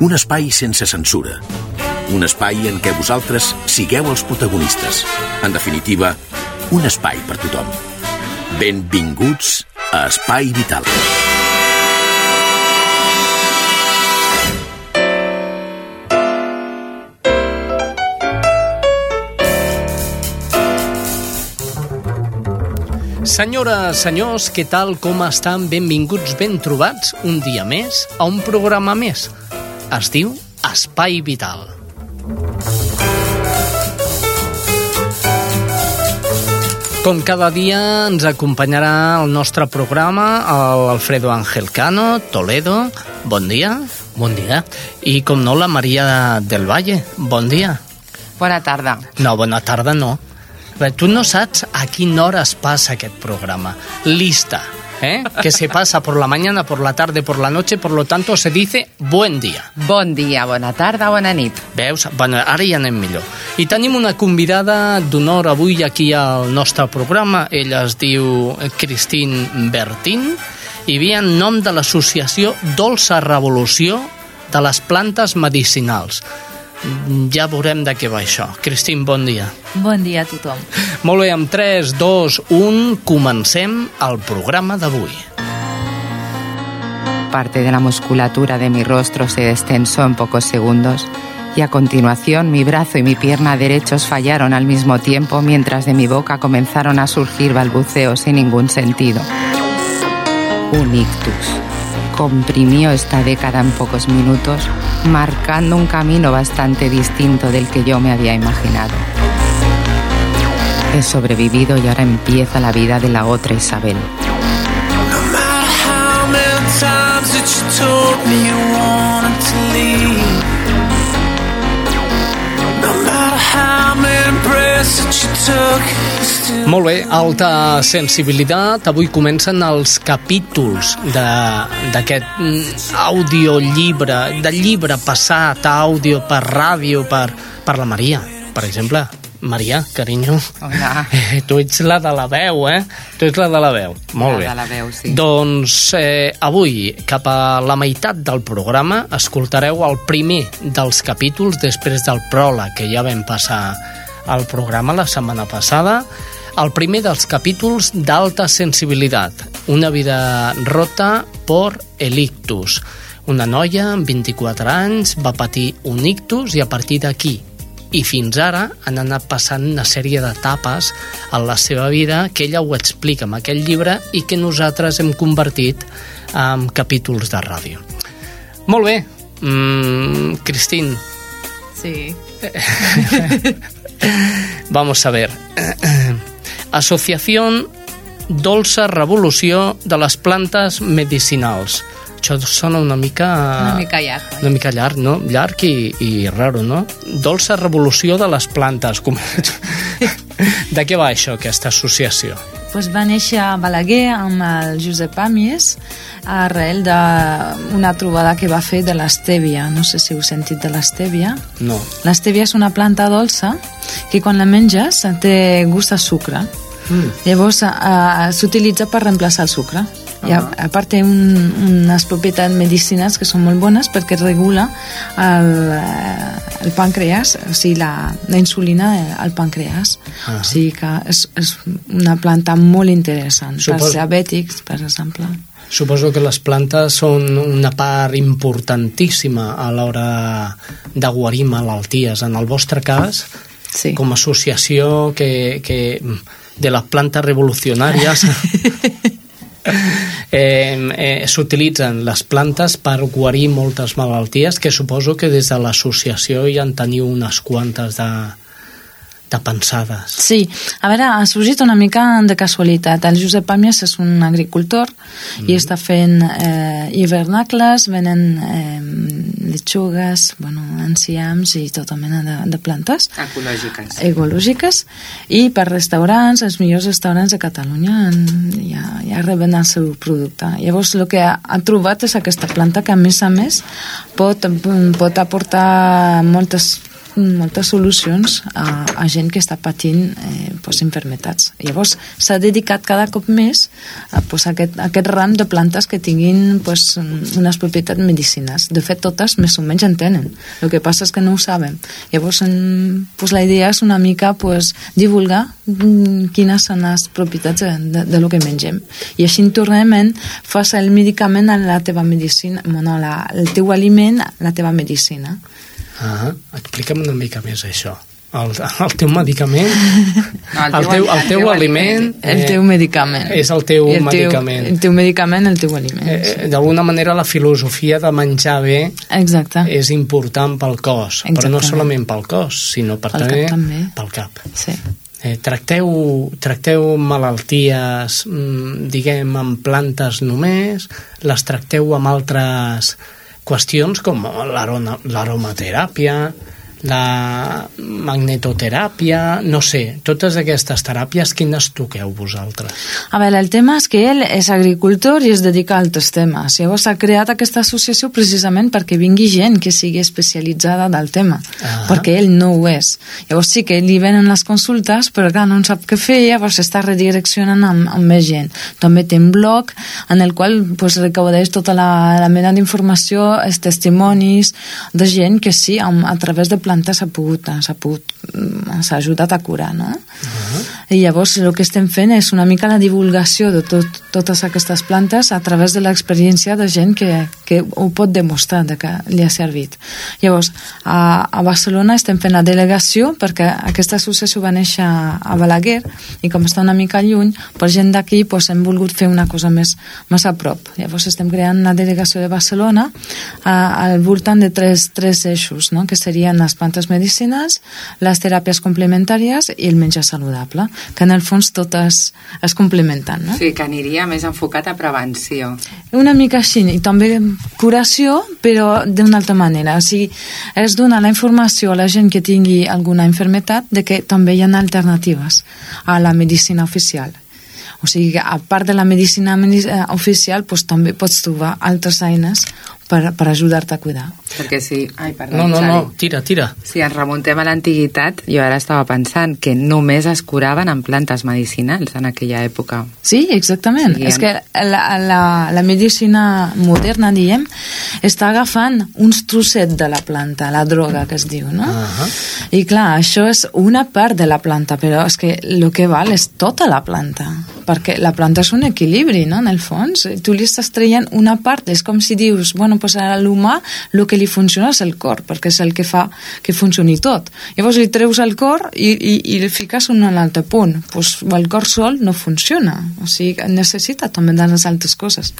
un espai sense censura. Un espai en què vosaltres sigueu els protagonistes. En definitiva, un espai per tothom. Benvinguts a Espai Vital. Senyores, senyors, què tal, com estan? Benvinguts, ben trobats, un dia més, a un programa més es diu Espai Vital. Com cada dia ens acompanyarà el nostre programa l'Alfredo Ángel Cano, Toledo, bon dia. Bon dia. I com no, la Maria del Valle, bon dia. Bona tarda. No, bona tarda no. Tu no saps a quina hora es passa aquest programa. Lista. ¿Eh? que se pasa por la mañana, por la tarde, por la noche, por lo tanto se dice buen dia. Bon dia, bona tarda, bona nit. Veus? Bueno, ara ja anem millor. I tenim una convidada d'honor avui aquí al nostre programa. Ella es diu Christine Bertín i ve en nom de l'associació Dolça Revolució de les plantes medicinals ja veurem de què va això. Cristín, bon dia. Bon dia a tothom. Molt bé, amb 3, 2, 1, comencem el programa d'avui. Parte de la musculatura de mi rostro se destensó en pocos segundos y a continuación mi brazo y mi pierna derechos fallaron al mismo tiempo mientras de mi boca comenzaron a surgir balbuceos sin ningún sentido. Un ictus comprimió esta década en pocos minutos, marcando un camino bastante distinto del que yo me había imaginado. He sobrevivido y ahora empieza la vida de la otra Isabel. Molt bé, alta sensibilitat. Avui comencen els capítols d'aquest mm, audiollibre, de llibre passat a àudio per ràdio, per, per la Maria, per exemple. Maria, carinyo. Hola. Eh, tu ets la de la veu, eh? Tu ets la de la veu. Molt la bé. de la veu, sí. Doncs eh, avui, cap a la meitat del programa, escoltareu el primer dels capítols després del pròleg que ja vam passar al programa la setmana passada el primer dels capítols d'alta sensibilitat, una vida rota por el ictus. Una noia amb 24 anys va patir un ictus i a partir d'aquí i fins ara han anat passant una sèrie d'etapes en la seva vida que ella ho explica en aquell llibre i que nosaltres hem convertit en capítols de ràdio. Molt bé, mm, Cristín. Sí. Vamos a ver. Asociación Dolça Revolució de les Plantes Medicinals. Això sona una mica... Una mica llarg. oi? Una mica llarg, no? Llarg i, i raro, no? Dolça Revolució de les Plantes. Com... de què va això, aquesta associació? Pues va néixer a Balaguer amb el Josep Pàmies arrel d'una trobada que va fer de l'estèvia. No sé si heu sentit de l'estèvia. No. L'estèvia és una planta dolça que quan la menges té gust a sucre. Mm. Llavors uh, s'utilitza per reemplaçar el sucre. I a, a part té un, unes propietats medicinals que són molt bones perquè regula el, eh, el pàncreas, o sigui, la, la insulina al pàncreas. Ah. O sigui que és, és una planta molt interessant per Supos- diabètics, per exemple. Suposo que les plantes són una part importantíssima a l'hora de guarir malalties. En el vostre cas, Sí. com a associació que, que de les plantes revolucionàries eh, eh, s'utilitzen les plantes per guarir moltes malalties que suposo que des de l'associació ja en teniu unes quantes de, de pensades. Sí, a veure, ha sorgit una mica de casualitat. El Josep Pàmies és un agricultor i està fent eh, hivernacles, venen eh, lechugues, bueno, enciams i tota mena de, de plantes. Ecològiques. Ecològiques. I per restaurants, els millors restaurants de Catalunya en, ja, ja reben el seu producte. Llavors, el que ha, ha trobat és aquesta planta que, a més a més, pot, pot aportar moltes moltes solucions a, a gent que està patint eh, pues, infermetats. Llavors s'ha dedicat cada cop més a pues, aquest, a aquest ram de plantes que tinguin pues, unes propietats medicinals. De fet, totes més o menys en tenen. El que passa és que no ho saben. Llavors, en, pues, la idea és una mica pues, divulgar mm, quines són les propietats de, de, de lo que mengem. I així, tornament, fas el medicament a la teva medicina, bueno, la, el teu aliment, la teva medicina. Ah, explica'm una mica més això. El, el teu medicament, no, el, teu, el, teu, el teu aliment... El teu medicament. Eh, és el teu el medicament. Teu, el teu medicament, el teu aliment. Eh, sí. D'alguna manera la filosofia de menjar bé Exacte. és important pel cos, Exactament. però no solament pel cos, sinó per pel també, cap, també pel cap. Sí. Eh, tracteu, tracteu malalties, mm, diguem, amb plantes només, les tracteu amb altres qüestions com l'aromateràpia, la magnetoteràpia, no sé, totes aquestes teràpies, quines toqueu vosaltres? A veure, el tema és que ell és agricultor i es dedica a altres temes. Llavors s'ha creat aquesta associació precisament perquè vingui gent que sigui especialitzada del tema, ah. perquè ell no ho és. Llavors sí que li venen les consultes, però clar, no en sap què fer, llavors està redireccionant amb, amb més gent. També té un blog en el qual pues, recaudeix tota la, la mena d'informació, els testimonis de gent que sí, amb, a través de planta s'ha pogut, s'ha pogut, mm, s'ha ajudat a curar, no? Uh -huh. I llavors el que estem fent és una mica la divulgació de tot, totes aquestes plantes a través de l'experiència de gent que, que ho pot demostrar de que li ha servit. Llavors, a, a Barcelona estem fent la delegació perquè aquesta associació va néixer a Balaguer i com està una mica lluny, per gent d'aquí pues, hem volgut fer una cosa més, més a prop. Llavors estem creant una delegació de Barcelona a, al voltant de tres, tres eixos, no? que serien les plantes medicinals, les teràpies complementàries i el menjar saludable, que en el fons totes es complementen. No? Sí, que aniria més enfocat a prevenció. Una mica així, i també curació, però d'una altra manera. O sigui, es dona la informació a la gent que tingui alguna infermetat de que també hi ha alternatives a la medicina oficial. O sigui, a part de la medicina eh, oficial, doncs, també pots trobar altres eines per, per ajudar-te a cuidar. Perquè si... Ai, perdó, no, no, no, tira, tira. Si ens remuntem a l'antiguitat, jo ara estava pensant que només es curaven amb plantes medicinals en aquella època. Sí, exactament. Sí, És que la, la, la medicina moderna, diem, està agafant uns trossets de la planta, la droga que es diu, no? Uh -huh. I clar, això és una part de la planta, però és que el que val és tota la planta, perquè la planta és un equilibri, no?, en el fons. Tu li estàs traient una part, és com si dius, bueno, pues a l'humà el que li funciona és el cor, perquè és el que fa que funcioni tot. Llavors li treus el cor i, i, i li fiques un altre punt. Pues, el cor sol no funciona, o sigui, necessita també de les altres coses.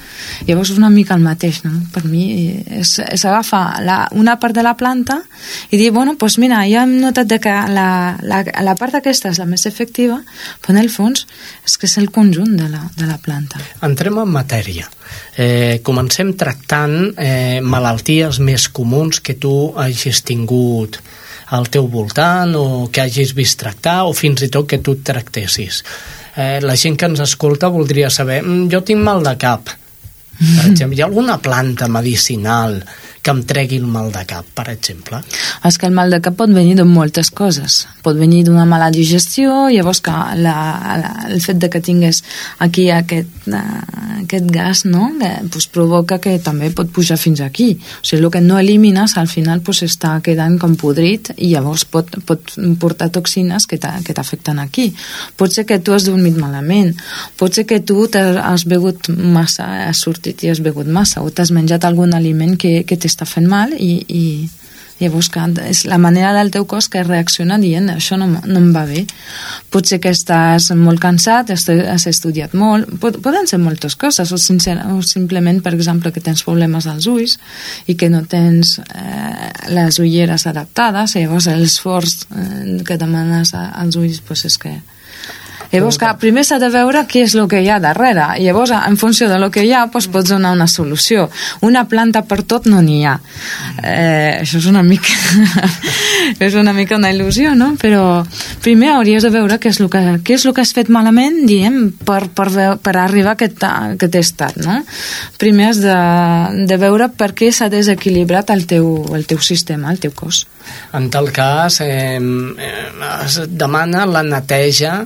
Llavors és una mica el mateix, no? Per mi és, és agafar la, una part de la planta i dir, bueno, pues mira, ja hem notat que la, la, la part aquesta és la més efectiva, però en el fons és que és el conjunt de la, de la planta. Entrem en matèria. Eh, comencem tractant eh, malalties més comuns que tu hagis tingut al teu voltant o que hagis vist tractar o fins i tot que tu et tractessis. Eh, la gent que ens escolta voldria saber mm, jo tinc mal de cap, per exemple, hi ha alguna planta medicinal que em tregui el mal de cap, per exemple? És que el mal de cap pot venir de moltes coses. Pot venir d'una mala digestió, llavors que la, la, el fet de que tingués aquí aquest, uh, aquest gas no? que pues, provoca que també pot pujar fins aquí. O sigui, el que no elimines al final pues, està quedant com podrit i llavors pot, pot portar toxines que t'afecten aquí. Pot ser que tu has dormit malament, pot ser que tu has begut massa, has sortit i has begut massa, o t'has menjat algun aliment que, que t'està fent mal i, i llavors que és la manera del teu cos que reacciona dient això no, no em va bé. Potser que estàs molt cansat has estudiat molt. Poden ser moltes coses o, sincer, o simplement per exemple que tens problemes als ulls i que no tens eh, les ulleres adaptades i llavors l'esforç eh, que demanes als ulls pues és que Llavors, clar, primer s'ha de veure què és el que hi ha darrere. Llavors, en funció de lo que hi ha, doncs, pots donar una solució. Una planta per tot no n'hi ha. Eh, això és una mica... és una mica una il·lusió, no? Però primer hauries de veure què és el que, què és el que has fet malament, diem, per, per, per arribar a aquest, a aquest estat, no? Primer has de, de veure per què s'ha desequilibrat el teu, el teu sistema, el teu cos. En tal cas, eh, eh, es demana la neteja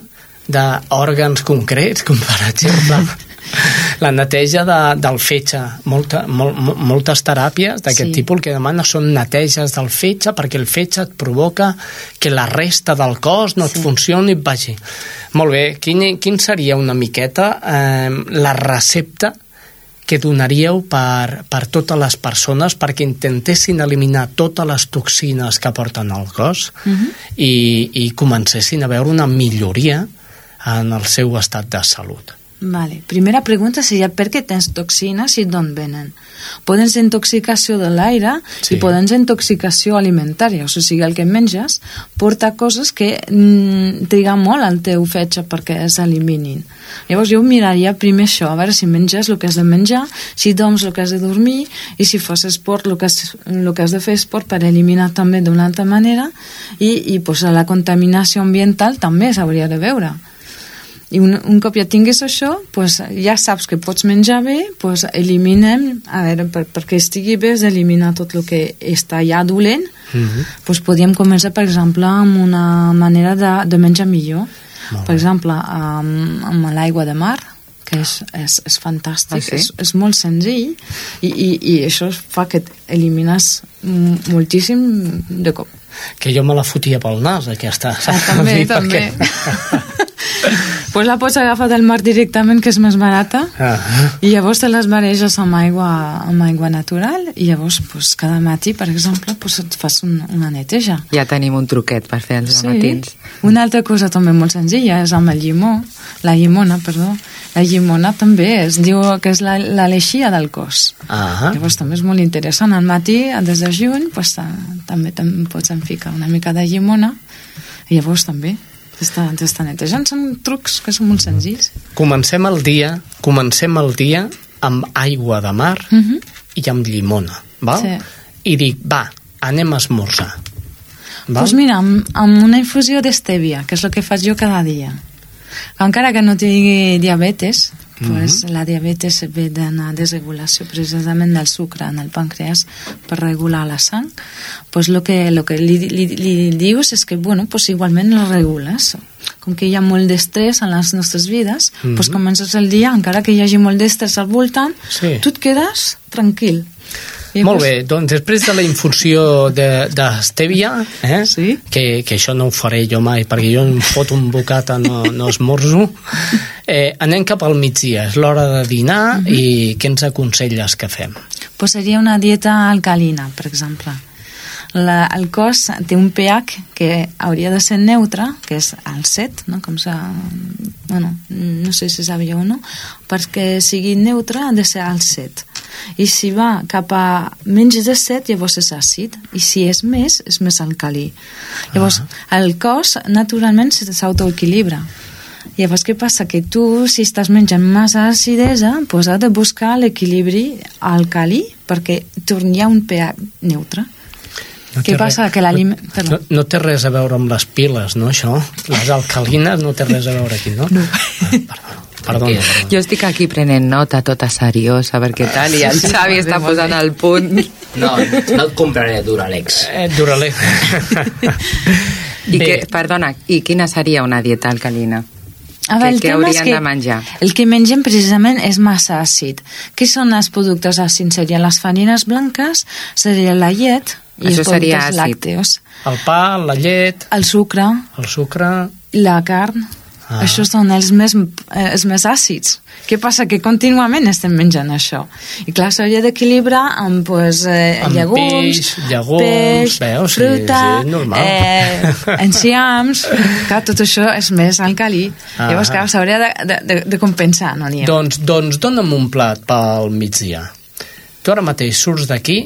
d'òrgans concrets, com per exemple la neteja de, del fetge. Molta, mol, moltes teràpies d'aquest Sí. tipus el que demana són neteges del fetge perquè el fetge et provoca que la resta del cos no et funcioni i et vagi. Molt bé, quin, quin seria una miqueta eh, la recepta que donaríeu per, per totes les persones perquè intentessin eliminar totes les toxines que porten al cos i, i comencessin a veure una milloria en el seu estat de salut. Vale. Primera pregunta seria per què tens toxines i d'on venen? Poden ser intoxicació de l'aire Sí. i poden ser intoxicació alimentària, o sigui, el que menges porta coses que mm, triga molt al teu fetge perquè s'eliminin. Llavors jo miraria primer això, a veure si menges el que has de menjar, si dorms el que has de dormir i si fas esport el que has, el que has de fer esport per eliminar també d'una altra manera i, i pues, la contaminació ambiental també s'hauria de veure i un, un cop ja tinguis això pues, ja saps que pots menjar bé pues, eliminem, a veure, per, perquè estigui bé és eliminar tot el que està ja dolent Mm -hmm. pues, podríem començar per exemple amb una manera de, de menjar millor per exemple amb, amb l'aigua de mar que és, és, és fantàstic, Ah, sí? és, és molt senzill i, i, i això fa que elimines moltíssim de cop Que jo me la fotia pel nas, aquesta. Ah, també, també. perquè- pues la pots agafar del mar directament, que és més barata, Ah, i llavors te les mareges amb aigua, amb aigua natural, i llavors pues, cada matí, per exemple, pues, et fas un, una neteja. Ja tenim un truquet per fer els matins. Una altra cosa també molt senzilla és amb el llimó, la llimona, perdó. La llimona també es diu que és la- l'aleixia del cos. ah, Llavors també és molt interessant. Al matí, des de juny, pues, ta- també te'n pots enficar una mica de llimona i llavors també t'està netejant. Són trucs que són molt senzills. comencem el dia, comencem el dia amb aigua de mar Mhm. i amb llimona, val? Sí. I dic, va, anem a esmorzar. Doncs mira, amb, amb una infusió d'estèvia, que és el que faig jo cada dia. Encara que no tingui diabetes, pues la diabetes ve d'una desregulació precisament del sucre en el pàncreas per regular la sang, pues lo que, lo que li, li, li dius és que, bueno, pues igualment la regules. Com que hi ha molt d'estrès en les nostres vides, Mhm. pues comences el dia, encara que hi hagi molt d'estrès al voltant, Sí. tu et quedes tranquil. Molt bé, doncs després de la infusió de- d'estèvia, de, eh? Sí. que, que això no ho faré jo mai, perquè jo em foto un bocata, no, no esmorzo, eh, anem cap al migdia, és l'hora de dinar Mhm. i què ens aconselles que fem? pues seria una dieta alcalina, per exemple. La, el cos té un pH que hauria de ser neutre, que és el 7, no? Com sa, bueno, no sé si sabíeu o no, perquè sigui neutre ha de ser al 7. I si va cap a menys de 7, llavors és àcid, i si és més, és més alcalí. Llavors, el cos naturalment s'autoequilibra. Llavors, què passa? Que tu, si estàs menjant massa acidesa, doncs has de buscar l'equilibri alcalí perquè torni a un pH neutre. No Què passa? res- Que l'aliment- No, perdó. no té res a veure amb les piles, no, això? Les alcalines no té res a veure aquí, no? No. Ah, perdona, perdona. perdona. Jo estic aquí prenent nota tota seriosa, perquè tal, i el Xavi està posant al punt. No, no et compraré Duralex. Eh, Durale. I que, perdona, i quina seria una dieta alcalina? A veure, tema és haurien que de menjar? El que mengem precisament és massa àcid. Què són els productes àcids? Serien les farines blanques, seria la llet i Això els seria productes àcid. làcteos. El pa, la llet, El sucre, el sucre... la carn, Ah. ah. això són els més, eh, els més àcids. Què passa? Que contínuament estem menjant això. I clar, s'hauria d'equilibrar amb, pues, eh, Amb llegums, peix, llegums, peix, veus? Fruta, sí, normal. eh, enciams... clar, tot això és més alcalí. Ah. Llavors, clar, s'hauria de, de, de, de compensar, no n'hi ha. Doncs, doncs dona'm un plat pel migdia. Tu ara mateix surts d'aquí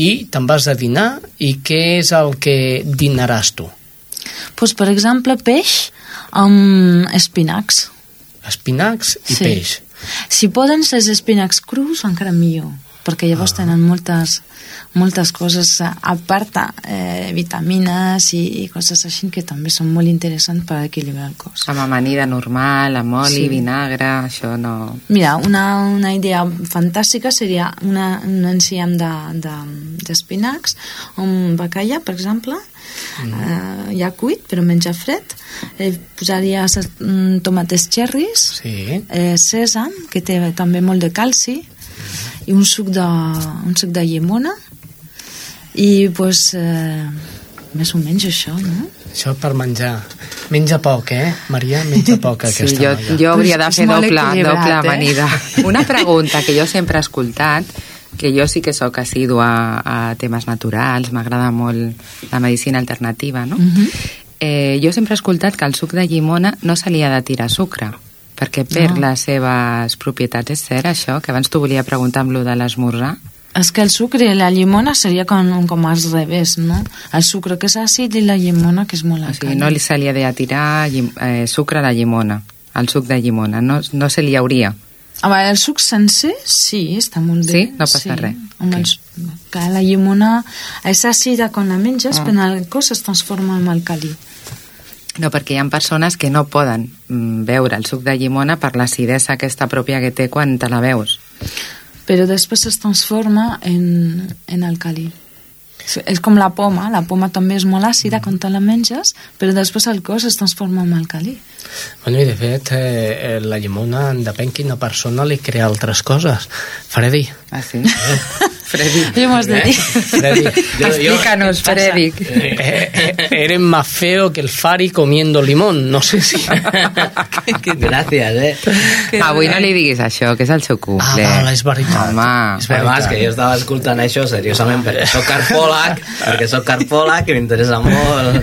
i te'n vas a dinar i què és el que dinaràs tu? pues, per exemple, peix amb espinacs. Espinacs i Sí. peix. Si poden ser espinacs crus, encara millor, perquè llavors Ah. tenen moltes, moltes coses a part, eh, vitamines i, i coses així que també són molt interessants per equilibrar el cos. Amb amanida normal, amb oli, Sí. vinagre, això no... Mira, una, una idea fantàstica seria una, un enciam d'espinacs, de, d'espinacs, un bacallà, per exemple, mm. eh, ja cuit, però menja fred. Eh, posaria mm, tomates cherries, Sí. eh, sèsam, que té també molt de calci, i un suc de, un suc de llimona, i pues, eh, més o menys això, no? Això per menjar. Menja poc, eh, Maria? Menja poc Sí, aquesta jo, noia. jo hauria de fer doble, doble eh? amanida. Una pregunta que jo sempre he escoltat, que jo sí que sóc assidua a temes naturals, m'agrada molt la medicina alternativa, no? Mhm. eh, jo sempre he escoltat que el suc de llimona no se li ha de tirar sucre, perquè perd No. les seves propietats. És cert, això? Que abans t'ho volia preguntar amb lo de l'esmorzar. És que el sucre i la llimona seria com, com al revés, no? El sucre que és àcid i la llimona que és molt O sigui, no li se li ha de tirar llim, eh, sucre a la llimona, al suc de llimona, no, no se li hauria. A veure, el suc sencer, sí, està molt bé. Sí? No passa res. Amb els, que la llimona és àcida quan la menges, Ah. però el cos es transforma en alcalí. No, perquè hi ha persones que no poden mm, beure el suc de llimona per l'acidesa aquesta pròpia que té quan te la veus. Però després es transforma en, en alcalí. És- És com la poma, la poma també és molt àcida quan te la menges, però després el cos es transforma en alcalí. Bueno, i de fet, eh, eh, la llimona, depèn quina persona li crea altres coses. Freddy. Ah, sí? Freddy. Jo m'ho has de dir. Freddy. Explícanos, Freddy. Eh, eh, eres más feo que el Fari comiendo limón. No sé si... Gràcies, eh? Avui no li diguis això, que és el seu Ah, cumple. vale, és veritat. Home, És veritat. que jo estava escoltant això seriosament perquè sóc carpòleg, perquè sóc carpòleg i m'interessa molt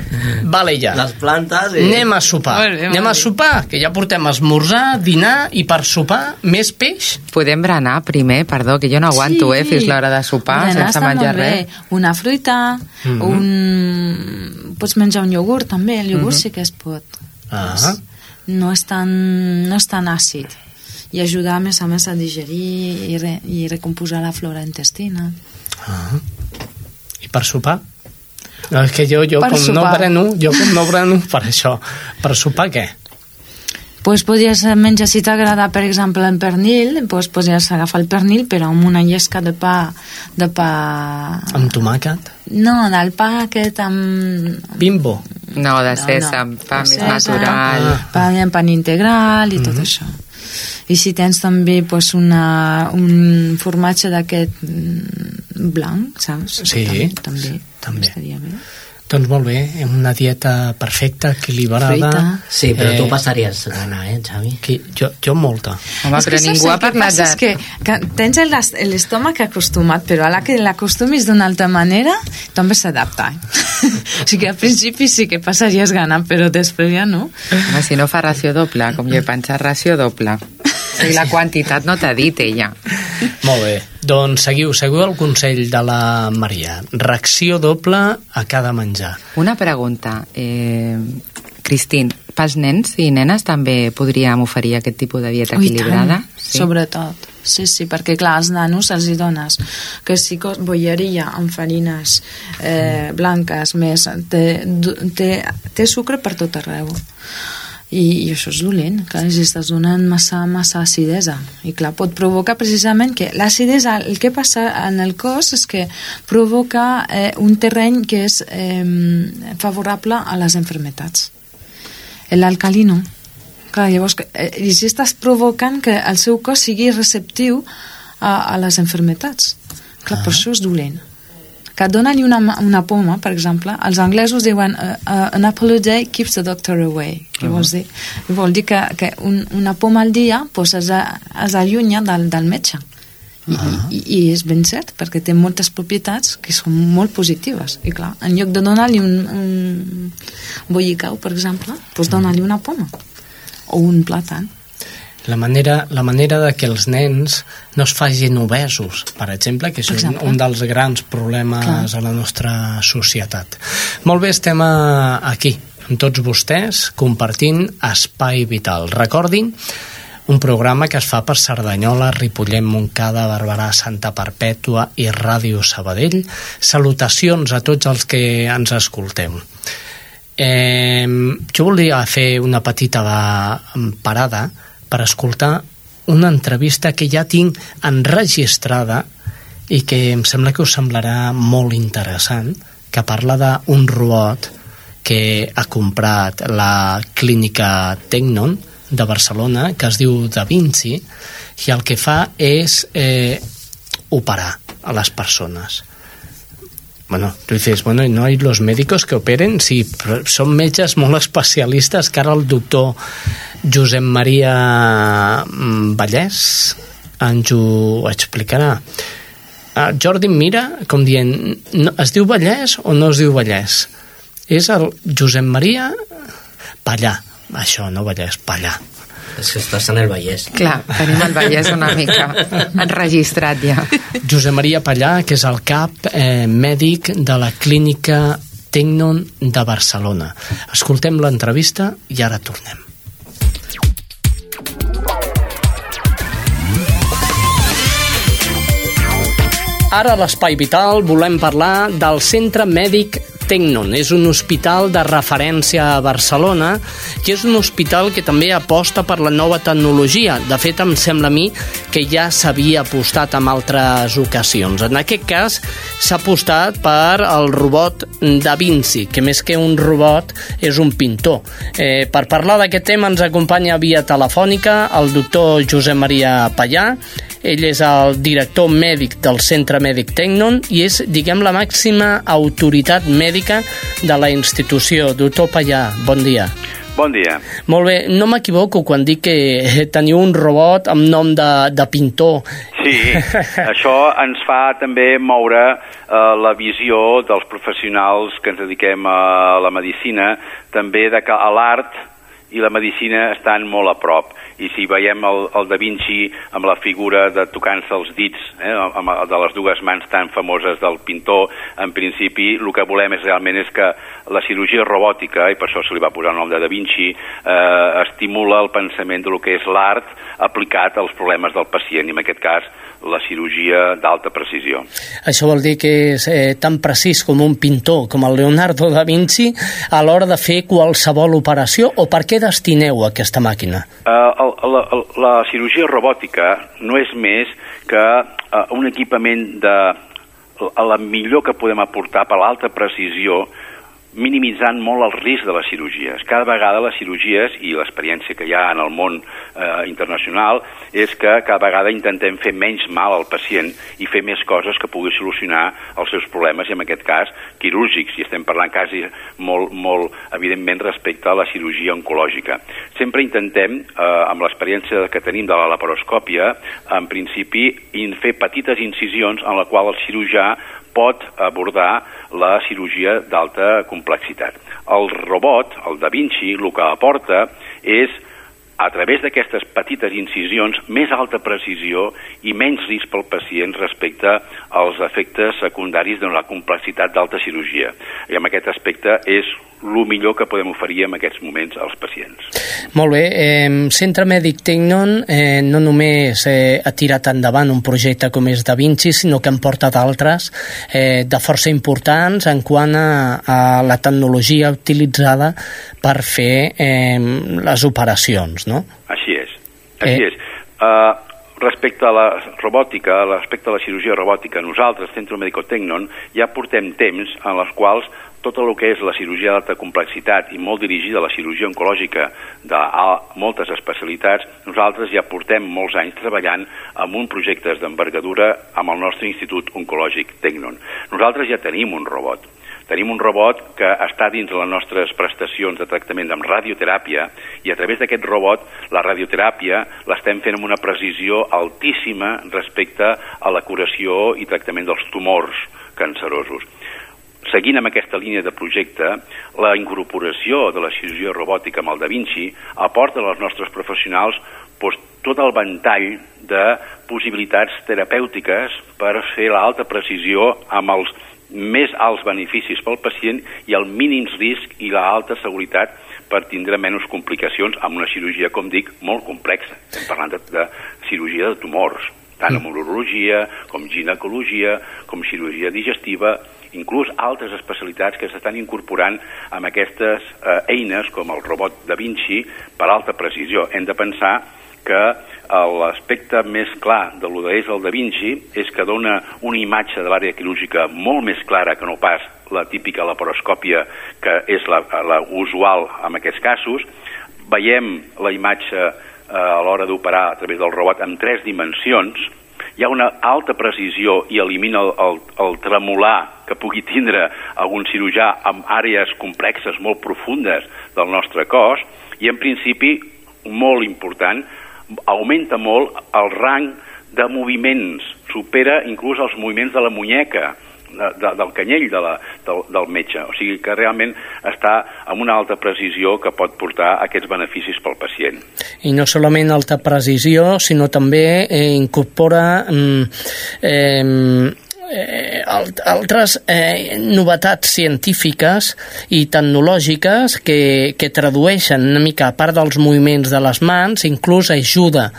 Vale, ja. les plantes i... Anem a sopar. Molt bé, molt Anem a sopar, que ja portem esmorzar, dinar i per sopar més peix. podem berenar primer, perdó, que jo no aguanto, eh, fins l'hora de sopar Berenar sense menjar bé. res. Una fruita, Mhm. un... pots menjar un iogurt també, el iogurt sí que es pot. Ah. No és tan, no és tan àcid i ajuda a més a més a digerir i, re, i recomposar la flora intestina. ah. I per sopar? No, és que jo, jo Per com no sopar. breno, jo com no breno per això. Per sopar què? Pues podries menjar, si t'agrada, per exemple, el pernil, pues podries agafar el pernil, però amb una llesca de pa... De pa... Amb tomàquet? No, del pa aquest amb... Bimbo? No, de No, sèsam, no. pa De més sèsam, natural. pa amb pan integral i tot això. I si tens també pues, una, un formatge d'aquest mm, blanc, saps? Sí, Tam també, també. estaria bé. Doncs molt bé, una dieta perfecta, equilibrada. Fruita. Sí, però tu Eh, passaries gana, eh, Xavi? Qui, jo, jo molta. Home, És que però ningú el ha que parlat passa de... És que, que tens el- l'estómac acostumat, però a la que l'acostumis d'una altra manera, també s'adapta. Eh? o sigui, al principi sí que passaries gana, però després ja no. Home, si no fa ració doble, com jo he pensat, ració doble. O sigui, la quantitat no t'ha dit ella. Molt bé. Doncs seguiu, seguiu el consell de la Maria. Reacció doble a cada menjar. Una pregunta. Eh, Cristín, pels nens i nenes també podríem oferir aquest tipus de dieta Ui, equilibrada? tant, Sobretot. Sí, sí, perquè clar, als nanos els hi dones que si bolleria amb farines eh, blanques més té, té, té sucre per tot arreu i, i això és dolent que els estàs donant massa, massa acidesa i clar, pot provocar precisament que l'acidesa, el que passa en el cos és que provoca eh, un terreny que és eh, favorable a les enfermetats l'alcalino Clar, llavors, eh, i si estàs provocant que el seu cos sigui receptiu a, a les enfermetats. Clar, ah. per això és dolent. Que dona-li una, una poma, per exemple, els anglesos diuen uh, uh, an apple a day keeps the doctor away. Què uh -huh. vols dir? Vol dir que, que un, una poma al dia pues, es, es allunya del, del metge. I, i, I és ben cert, perquè té moltes propietats que són molt positives. I clar, en lloc de donar-li un, un bollicau, per exemple, pues dona-li una poma o un plàtan. La manera, la manera de que els nens no es facin obesos, per exemple, que és un, un dels grans problemes Clar. a la nostra societat. Molt bé, estem a, aquí, amb tots vostès compartint Espai Vital. Recordin, un programa que es fa per Cerdanyola, Ripollet, Montcada, Barberà, Santa Perpètua i Ràdio Sabadell. Salutacions a tots els que ens escolteu. Eh, jo volia fer una petita parada per escoltar una entrevista que ja tinc enregistrada i que em sembla que us semblarà molt interessant, que parla d'un robot que ha comprat la clínica Tecnon de Barcelona, que es diu Da Vinci, i el que fa és eh, operar a les persones. Bueno, tú dices, bueno, ¿no hay los médicos que operen? Sí, són metges molt especialistes que ara el doctor Josep Maria mm, Vallès ens ho explicarà. Uh, Jordi mira com dient, no, es diu Vallès o no es diu Vallès? És el Josep Maria Pallà. Això, no Vallès, Pallà. És que estàs en el Vallès. Clar, tenim el Vallès una mica enregistrat ja. Josep Maria Pallà, que és el cap eh, mèdic de la clínica Tecnon de Barcelona. Escoltem l'entrevista i ara tornem. Ara a l'Espai Vital volem parlar del Centre Mèdic Tecnon. És un hospital de referència a Barcelona i és un hospital que també aposta per la nova tecnologia. De fet, em sembla a mi que ja s'havia apostat en altres ocasions. En aquest cas, s'ha apostat per el robot Da Vinci, que més que un robot és un pintor. Eh, per parlar d'aquest tema ens acompanya via telefònica el doctor Josep Maria Pallà, ell és el director mèdic del Centre Mèdic Tecnon i és, diguem, la màxima autoritat mèdica de la institució. Doctor Pallà, bon dia. Bon dia. Molt bé, no m'equivoco quan dic que teniu un robot amb nom de, de pintor. Sí, això ens fa també moure eh, la visió dels professionals que ens dediquem a la medicina, també de que l'art i la medicina estan molt a prop. I si veiem el, el Da Vinci amb la figura de tocant-se els dits eh, amb, de les dues mans tan famoses del pintor, en principi el que volem és realment és que la cirurgia robòtica, i per això se li va posar el nom de Da Vinci, eh, estimula el pensament de lo que és l'art aplicat als problemes del pacient, i en aquest cas la cirurgia d'alta precisió. Això vol dir que és eh, tan precís com un pintor, com el Leonardo da Vinci, a l'hora de fer qualsevol operació, o per què destineu aquesta màquina? Uh, el, la, la cirurgia robòtica no és més que uh, un equipament de la millor que podem aportar per l'alta precisió minimitzant molt el risc de les cirurgies. Cada vegada les cirurgies, i l'experiència que hi ha en el món eh, internacional, és que cada vegada intentem fer menys mal al pacient i fer més coses que pugui solucionar els seus problemes, i en aquest cas quirúrgics, i estem parlant quasi molt, molt evidentment respecte a la cirurgia oncològica. Sempre intentem, eh, amb l'experiència que tenim de la laparoscòpia, en principi, fer petites incisions en la qual el cirurgià pot abordar la cirurgia d'alta complexitat. El robot, el Da Vinci, el que aporta és a través d'aquestes petites incisions, més alta precisió i menys risc pel pacient respecte als efectes secundaris de la complexitat d'alta cirurgia. I en aquest aspecte és el millor que podem oferir en aquests moments als pacients. Molt bé. Eh, Centre Mèdic Tecnon eh, no només eh, ha tirat endavant un projecte com és Da Vinci, sinó que en porta d'altres eh, de força importants en quant a, a la tecnologia utilitzada per fer eh, les operacions, no? Així és. Així eh... és. Uh, respecte a la robòtica, respecte a la cirurgia robòtica, nosaltres, Centre Médico Tecnon, ja portem temps en les quals tot el que és la cirurgia d'alta complexitat i molt dirigida a la cirurgia oncològica de moltes especialitats, nosaltres ja portem molts anys treballant amb un projecte d'envergadura amb el nostre Institut Oncològic Tecnon. Nosaltres ja tenim un robot. Tenim un robot que està dins les nostres prestacions de tractament amb radioteràpia i a través d'aquest robot la radioteràpia l'estem fent amb una precisió altíssima respecte a la curació i tractament dels tumors cancerosos. Seguint amb aquesta línia de projecte, la incorporació de la cirurgia robòtica amb el Da Vinci aporta als nostres professionals doncs, tot el ventall de possibilitats terapèutiques per fer l'alta precisió amb els més alts beneficis pel pacient i el mínims risc i la alta seguretat per tindre menys complicacions amb una cirurgia, com dic, molt complexa. Estem parlant de, de cirurgia de tumors, tant amb urologia, com ginecologia, com cirurgia digestiva, inclús altres especialitats que s'estan incorporant amb aquestes eh, eines com el robot Da Vinci per alta precisió. Hem de pensar que l'aspecte més clar de lo és el Da Vinci és que dona una imatge de l'àrea quirúrgica molt més clara que no pas la típica laparoscòpia que és la, la usual en aquests casos. Veiem la imatge eh, a l'hora d'operar a través del robot en tres dimensions, hi ha una alta precisió i elimina el, el, el tremolar que pugui tindre algun cirurgià amb àrees complexes molt profundes del nostre cos i en principi molt important augmenta molt el rang de moviments, supera inclús els moviments de la muñeca, de, de, del canyell de la, del, del metge. O sigui que realment està amb una alta precisió que pot portar aquests beneficis pel pacient. I no solament alta precisió, sinó també eh, incorpora mm, eh, eh, altres eh, novetats científiques i tecnològiques que, que tradueixen una mica a part dels moviments de les mans, inclús ajuda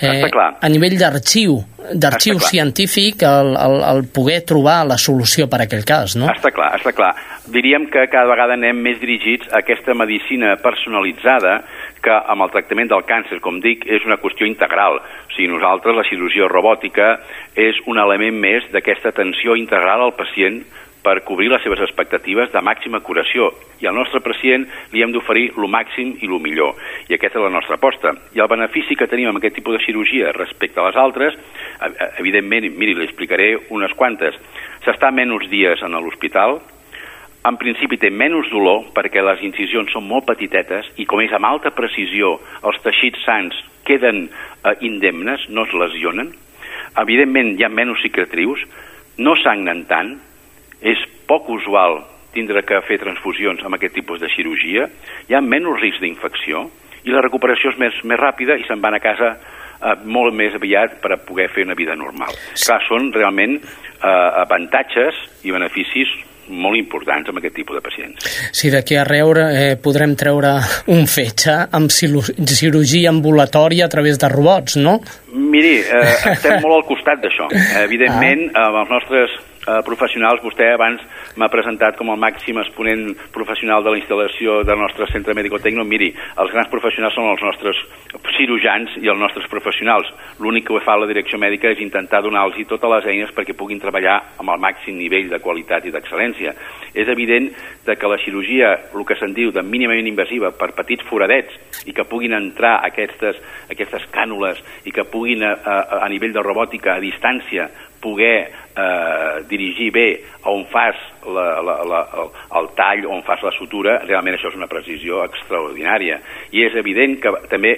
eh, a nivell d'arxiu d'arxiu científic el, el, el poder trobar la solució per a aquell cas, no? Està clar, està clar. Diríem que cada vegada anem més dirigits a aquesta medicina personalitzada que amb el tractament del càncer, com dic, és una qüestió integral. O sigui, nosaltres la cirurgia robòtica és un element més d'aquesta atenció integral al pacient per cobrir les seves expectatives de màxima curació i al nostre pacient li hem d'oferir el màxim i el millor. I aquesta és la nostra aposta. I el benefici que tenim amb aquest tipus de cirurgia respecte a les altres, evidentment, miri, li explicaré unes quantes. S'està menys dies en l'hospital, en principi té menys dolor perquè les incisions són molt petitetes i com és amb alta precisió els teixits sants queden eh, indemnes, no es lesionen. Evidentment hi ha menys cicatrius, no sagnen tant, és poc usual tindre que fer transfusions amb aquest tipus de cirurgia, hi ha menys risc d'infecció i la recuperació és més, més ràpida i se'n van a casa eh, molt més aviat per a poder fer una vida normal. Clar, són realment eh, avantatges i beneficis molt importants amb aquest tipus de pacients. Sí, d'aquí a reure eh, podrem treure un fetge amb cirurgia ambulatòria a través de robots, no? Miri, eh, estem molt al costat d'això. Evidentment, ah. amb els nostres eh, professionals, vostè abans m'ha presentat com el màxim exponent professional de la instal·lació del nostre centre mèdico-tecno. Miri, els grans professionals són els nostres cirurgians i els nostres professionals. L'únic que fa la direcció mèdica és intentar donar-los totes les eines perquè puguin treballar amb el màxim nivell de qualitat i d'excel·lència. És evident de que la cirurgia, el que se'n diu de mínimament invasiva per petits foradets i que puguin entrar aquestes, aquestes cànules i que puguin a, a, a nivell de robòtica a distància poder eh, dirigir bé on fas la, la, la, el, el tall, on fas la sutura, realment això és una precisió extraordinària. I és evident que també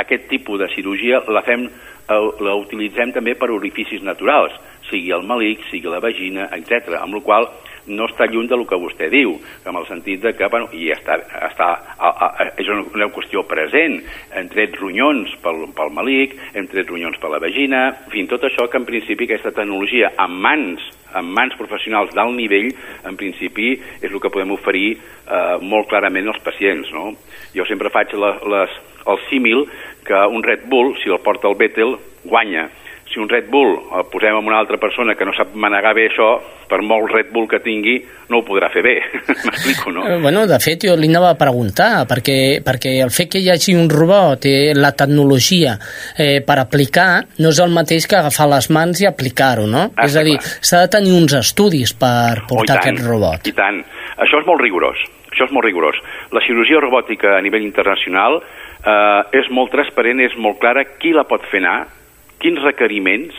aquest tipus de cirurgia la fem la utilitzem també per orificis naturals, sigui el malic, sigui la vagina, etc. amb la qual no està lluny del que vostè diu, en el sentit de que, bueno, i està, està, a, a, és una, una qüestió present, hem tret ronyons pel, pel malic, hem tret ronyons per la vagina, en fi, tot això que en principi aquesta tecnologia en mans en mans professionals d'alt nivell, en principi, és el que podem oferir eh, molt clarament als pacients. No? Jo sempre faig la, les, el símil que un Red Bull, si el porta el Vettel, guanya si un Red Bull el posem amb una altra persona que no sap manegar bé això, per molt Red Bull que tingui, no ho podrà fer bé. M'explico, no? Eh, bueno, de fet, jo li anava a preguntar, perquè, perquè el fet que hi hagi un robot, eh, la tecnologia eh, per aplicar, no és el mateix que agafar les mans i aplicar-ho, no? Ah, és a dir, s'ha de tenir uns estudis per portar oh, aquest robot. I tant. Això és molt rigorós. Això és molt rigorós. La cirurgia robòtica a nivell internacional eh, és molt transparent, és molt clara qui la pot fer anar, quins requeriments,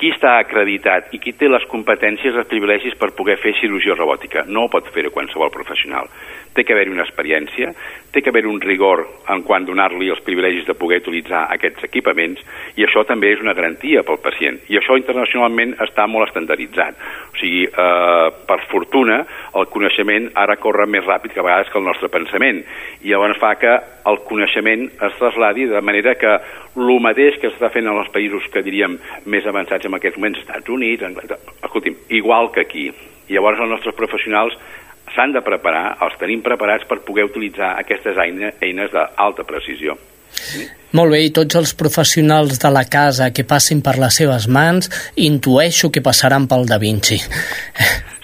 qui està acreditat i qui té les competències, els privilegis per poder fer cirurgia robòtica. No ho pot fer qualsevol professional. Té que haver-hi una experiència, té que haver un rigor en quant donar-li els privilegis de poder utilitzar aquests equipaments i això també és una garantia pel pacient. I això internacionalment està molt estandarditzat. O sigui, eh, per fortuna, el coneixement ara corre més ràpid que a vegades que el nostre pensament i llavors fa que el coneixement es trasladi de manera que el mateix que s'està fent en els països que diríem més avançats en aquests moments, Estats Units, escolti'm, igual que aquí. Llavors els nostres professionals s'han de preparar, els tenim preparats per poder utilitzar aquestes eines, eines d'alta precisió. Molt bé, i tots els professionals de la casa que passin per les seves mans, intueixo que passaran pel Da Vinci.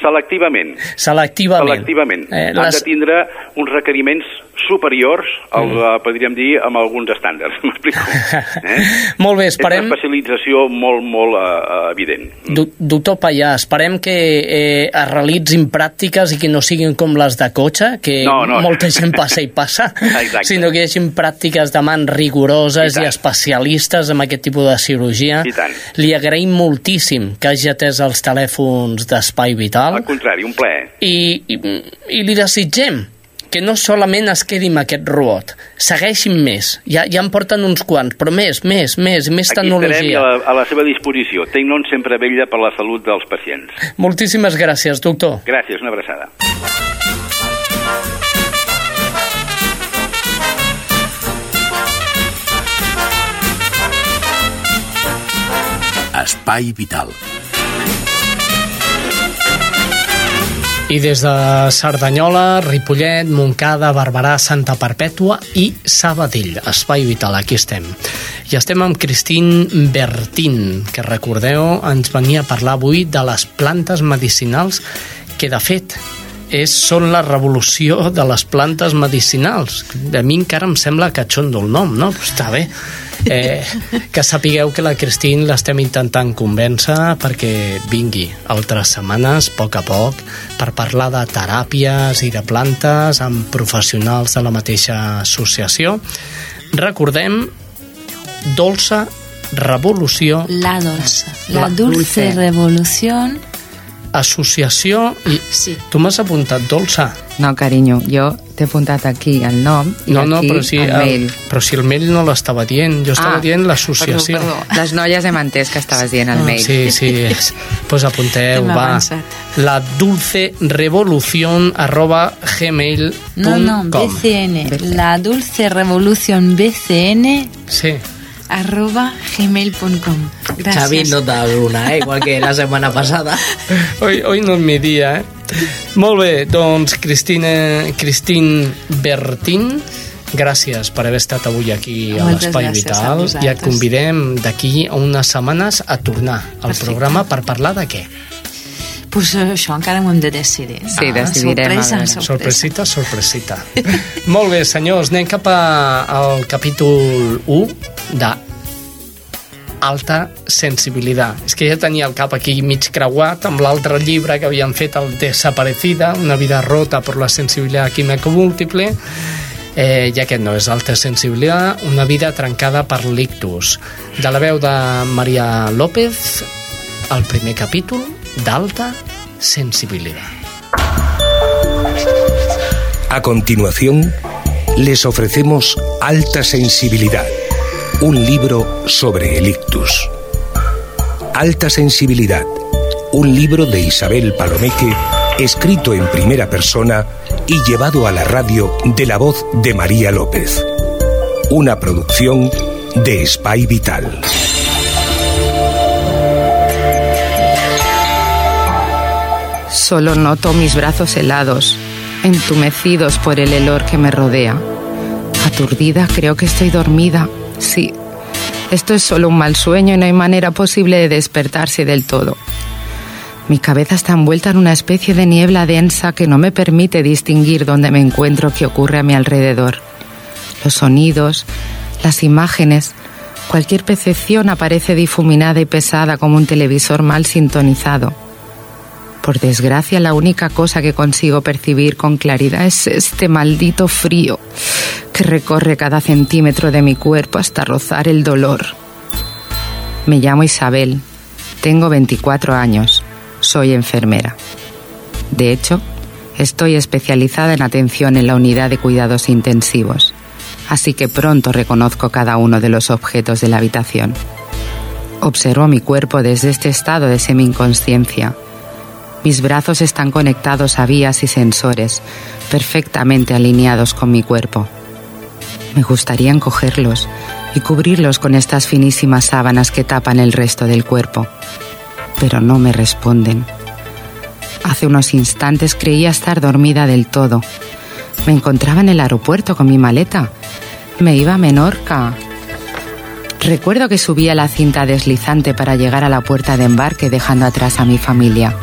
Selectivament. Selectivament. Selectivament. Eh, les... Han de tindre uns requeriments superiors al, mm. podríem dir, amb alguns estàndards, m'explico. Eh? molt bé, esperem... És una especialització molt, molt uh, evident. Do doctor Pallà, esperem que eh, es realitzin pràctiques i que no siguin com les de cotxe, que no, no. molta gent passa i passa, sinó que hi hagi pràctiques de mans rigoroses i, i especialistes en aquest tipus de cirurgia. I tant. Li agraïm moltíssim que hagi atès els telèfons d'Espai Vital. Al contrari, un plaer. I, i, i li desitgem que no solament es quedi amb aquest robot, segueixin més, ja, ja en porten uns quants, però més, més, més, més Aquí tecnologia. Aquí estarem a la, a la seva disposició. Tecnon sempre vella per la salut dels pacients. Moltíssimes gràcies, doctor. Gràcies, una abraçada. Espai Vital I des de Cerdanyola, Ripollet, Montcada, Barberà, Santa Perpètua i Sabadell. Espai Vital, aquí estem. I estem amb Cristín Bertín, que recordeu, ens venia a parlar avui de les plantes medicinals que, de fet, és, són la revolució de les plantes medicinals. A mi encara em sembla que xondo el nom, no? Però està bé. Eh, que sapigueu que la Cristín l'estem intentant convèncer perquè vingui altres setmanes, a poc a poc, per parlar de teràpies i de plantes amb professionals de la mateixa associació. Recordem, Dolça Revolució... La Dolça. La, la Dulce, dulce Revolució associació i sí. tu m'has apuntat dolça. No carinyo, jo t'he apuntat aquí el nom i no, no, aquí però si el, el mail. però si el mail no l'estava dient jo estava ah, dient l'associació. les noies hem entès que estaves dient el ah, mail. sí, sí, doncs pues apunteu va, la dulce revolución arroba gmail.com no, no, BCN la dulce revolución BCN sí arroba gmail.com Gracias. Xavi no da una, eh? igual que la setmana passada. Hoy, hoy no és mi dia, eh? Molt bé, doncs Cristina, Cristín Bertín, gràcies per haver estat avui aquí a l'Espai Vital i et convidem d'aquí a unes setmanes a tornar al Perfecte. programa per parlar de què? Pues això encara ho hem de decidir. Sí, ah, decidirem. Sorpresa, sorpresa. Sorpresita, sorpresita. Molt bé, senyors, anem cap a, al capítol 1 de alta sensibilitat. És que ja tenia el cap aquí mig creuat amb l'altre llibre que havien fet, el Desaparecida, una vida rota per la sensibilitat química múltiple, eh, i aquest no és alta sensibilitat, una vida trencada per l'ictus. De la veu de Maria López, el primer capítol d'alta sensibilidad. A continuación, les ofrecemos Alta Sensibilidad un libro sobre el ictus. Alta sensibilidad, un libro de Isabel Palomeque, escrito en primera persona y llevado a la radio de la voz de María López. Una producción de Spy Vital. Solo noto mis brazos helados, entumecidos por el helor que me rodea. Aturdida creo que estoy dormida Sí, esto es solo un mal sueño y no hay manera posible de despertarse del todo. Mi cabeza está envuelta en una especie de niebla densa que no me permite distinguir dónde me encuentro, qué ocurre a mi alrededor. Los sonidos, las imágenes, cualquier percepción aparece difuminada y pesada como un televisor mal sintonizado. Por desgracia, la única cosa que consigo percibir con claridad es este maldito frío que recorre cada centímetro de mi cuerpo hasta rozar el dolor. Me llamo Isabel, tengo 24 años, soy enfermera. De hecho, Estoy especializada en atención en la unidad de cuidados intensivos, así que pronto reconozco cada uno de los objetos de la habitación. Observo mi cuerpo desde este estado de semi-inconsciencia. Mis brazos están conectados a vías y sensores, perfectamente alineados con mi cuerpo. Me gustaría encogerlos y cubrirlos con estas finísimas sábanas que tapan el resto del cuerpo, pero no me responden. Hace unos instantes creía estar dormida del todo. Me encontraba en el aeropuerto con mi maleta. Me iba a Menorca. Recuerdo que subía la cinta deslizante para llegar a la puerta de embarque dejando atrás a mi familia.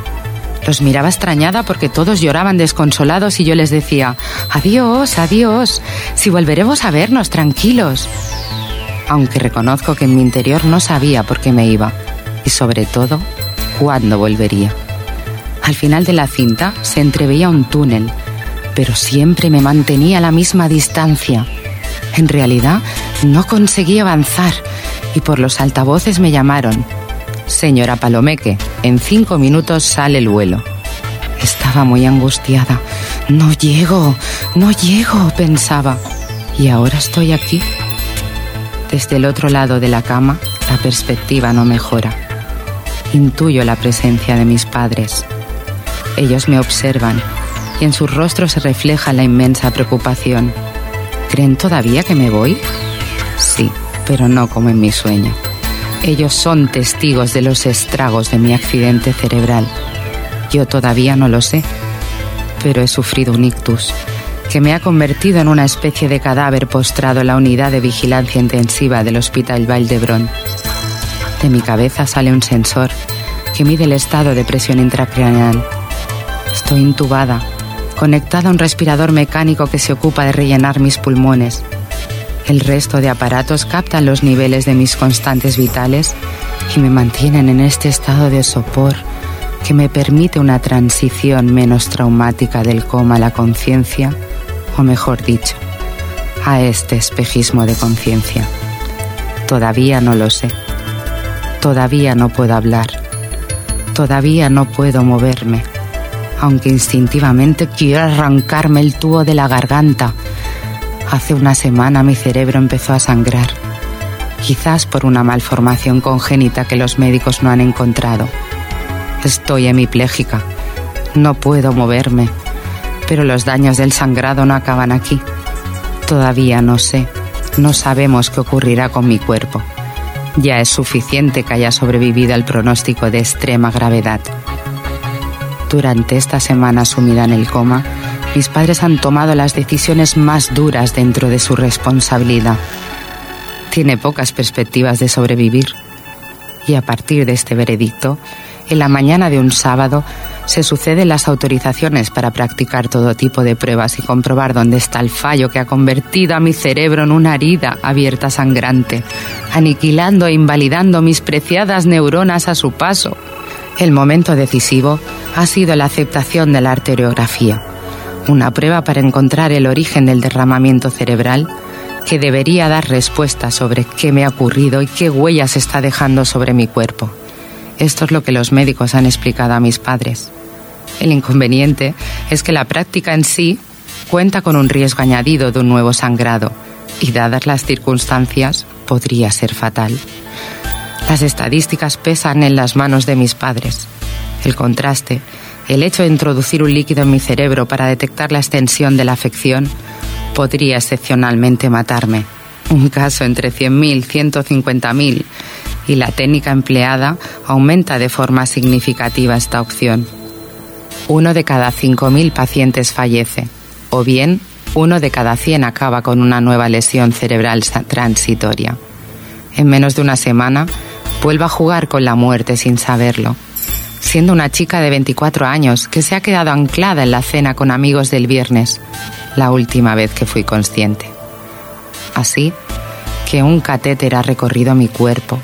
Los miraba extrañada porque todos lloraban desconsolados y yo les decía, adiós, adiós, si volveremos a vernos tranquilos. Aunque reconozco que en mi interior no sabía por qué me iba y sobre todo cuándo volvería. Al final de la cinta se entreveía un túnel, pero siempre me mantenía a la misma distancia. En realidad no conseguí avanzar y por los altavoces me llamaron. Señora Palomeque, en cinco minutos sale el vuelo. Estaba muy angustiada. No llego, no llego, pensaba. Y ahora estoy aquí. Desde el otro lado de la cama, la perspectiva no mejora. Intuyo la presencia de mis padres. Ellos me observan y en sus rostros se refleja la inmensa preocupación. ¿Creen todavía que me voy? Sí, pero no como en mi sueño. Ellos son testigos de los estragos de mi accidente cerebral. Yo todavía no lo sé, pero he sufrido un ictus que me ha convertido en una especie de cadáver postrado en la unidad de vigilancia intensiva del Hospital Valdebrón. De mi cabeza sale un sensor que mide el estado de presión intracraneal. Estoy intubada, conectada a un respirador mecánico que se ocupa de rellenar mis pulmones el resto de aparatos captan los niveles de mis constantes vitales y me mantienen en este estado de sopor que me permite una transición menos traumática del coma a la conciencia, o mejor dicho, a este espejismo de conciencia. Todavía no lo sé. Todavía no puedo hablar. Todavía no puedo moverme, aunque instintivamente quiero arrancarme el tubo de la garganta Hace una semana mi cerebro empezó a sangrar, quizás por una malformación congénita que los médicos no han encontrado. Estoy hemipléjica, no puedo moverme, pero los daños del sangrado no acaban aquí. Todavía no sé, no sabemos qué ocurrirá con mi cuerpo. Ya es suficiente que haya sobrevivido al pronóstico de extrema gravedad. Durante esta semana sumida en el coma, mis padres han tomado las decisiones más duras dentro de su responsabilidad. Tiene pocas perspectivas de sobrevivir. Y a partir de este veredicto, en la mañana de un sábado, se suceden las autorizaciones para practicar todo tipo de pruebas y comprobar dónde está el fallo que ha convertido a mi cerebro en una herida abierta sangrante, aniquilando e invalidando mis preciadas neuronas a su paso. El momento decisivo ha sido la aceptación de la arteriografía una prueba para encontrar el origen del derramamiento cerebral que debería dar respuesta sobre qué me ha ocurrido y qué huellas está dejando sobre mi cuerpo. Esto es lo que los médicos han explicado a mis padres. El inconveniente es que la práctica en sí cuenta con un riesgo añadido de un nuevo sangrado y dadas las circunstancias podría ser fatal. Las estadísticas pesan en las manos de mis padres. El contraste el hecho de introducir un líquido en mi cerebro para detectar la extensión de la afección podría excepcionalmente matarme. Un caso entre 100.000 y 150.000 y la técnica empleada aumenta de forma significativa esta opción. Uno de cada 5.000 pacientes fallece, o bien uno de cada 100 acaba con una nueva lesión cerebral transitoria. En menos de una semana, vuelvo a jugar con la muerte sin saberlo siendo una chica de 24 años que se ha quedado anclada en la cena con amigos del viernes, la última vez que fui consciente. Así que un catéter ha recorrido mi cuerpo,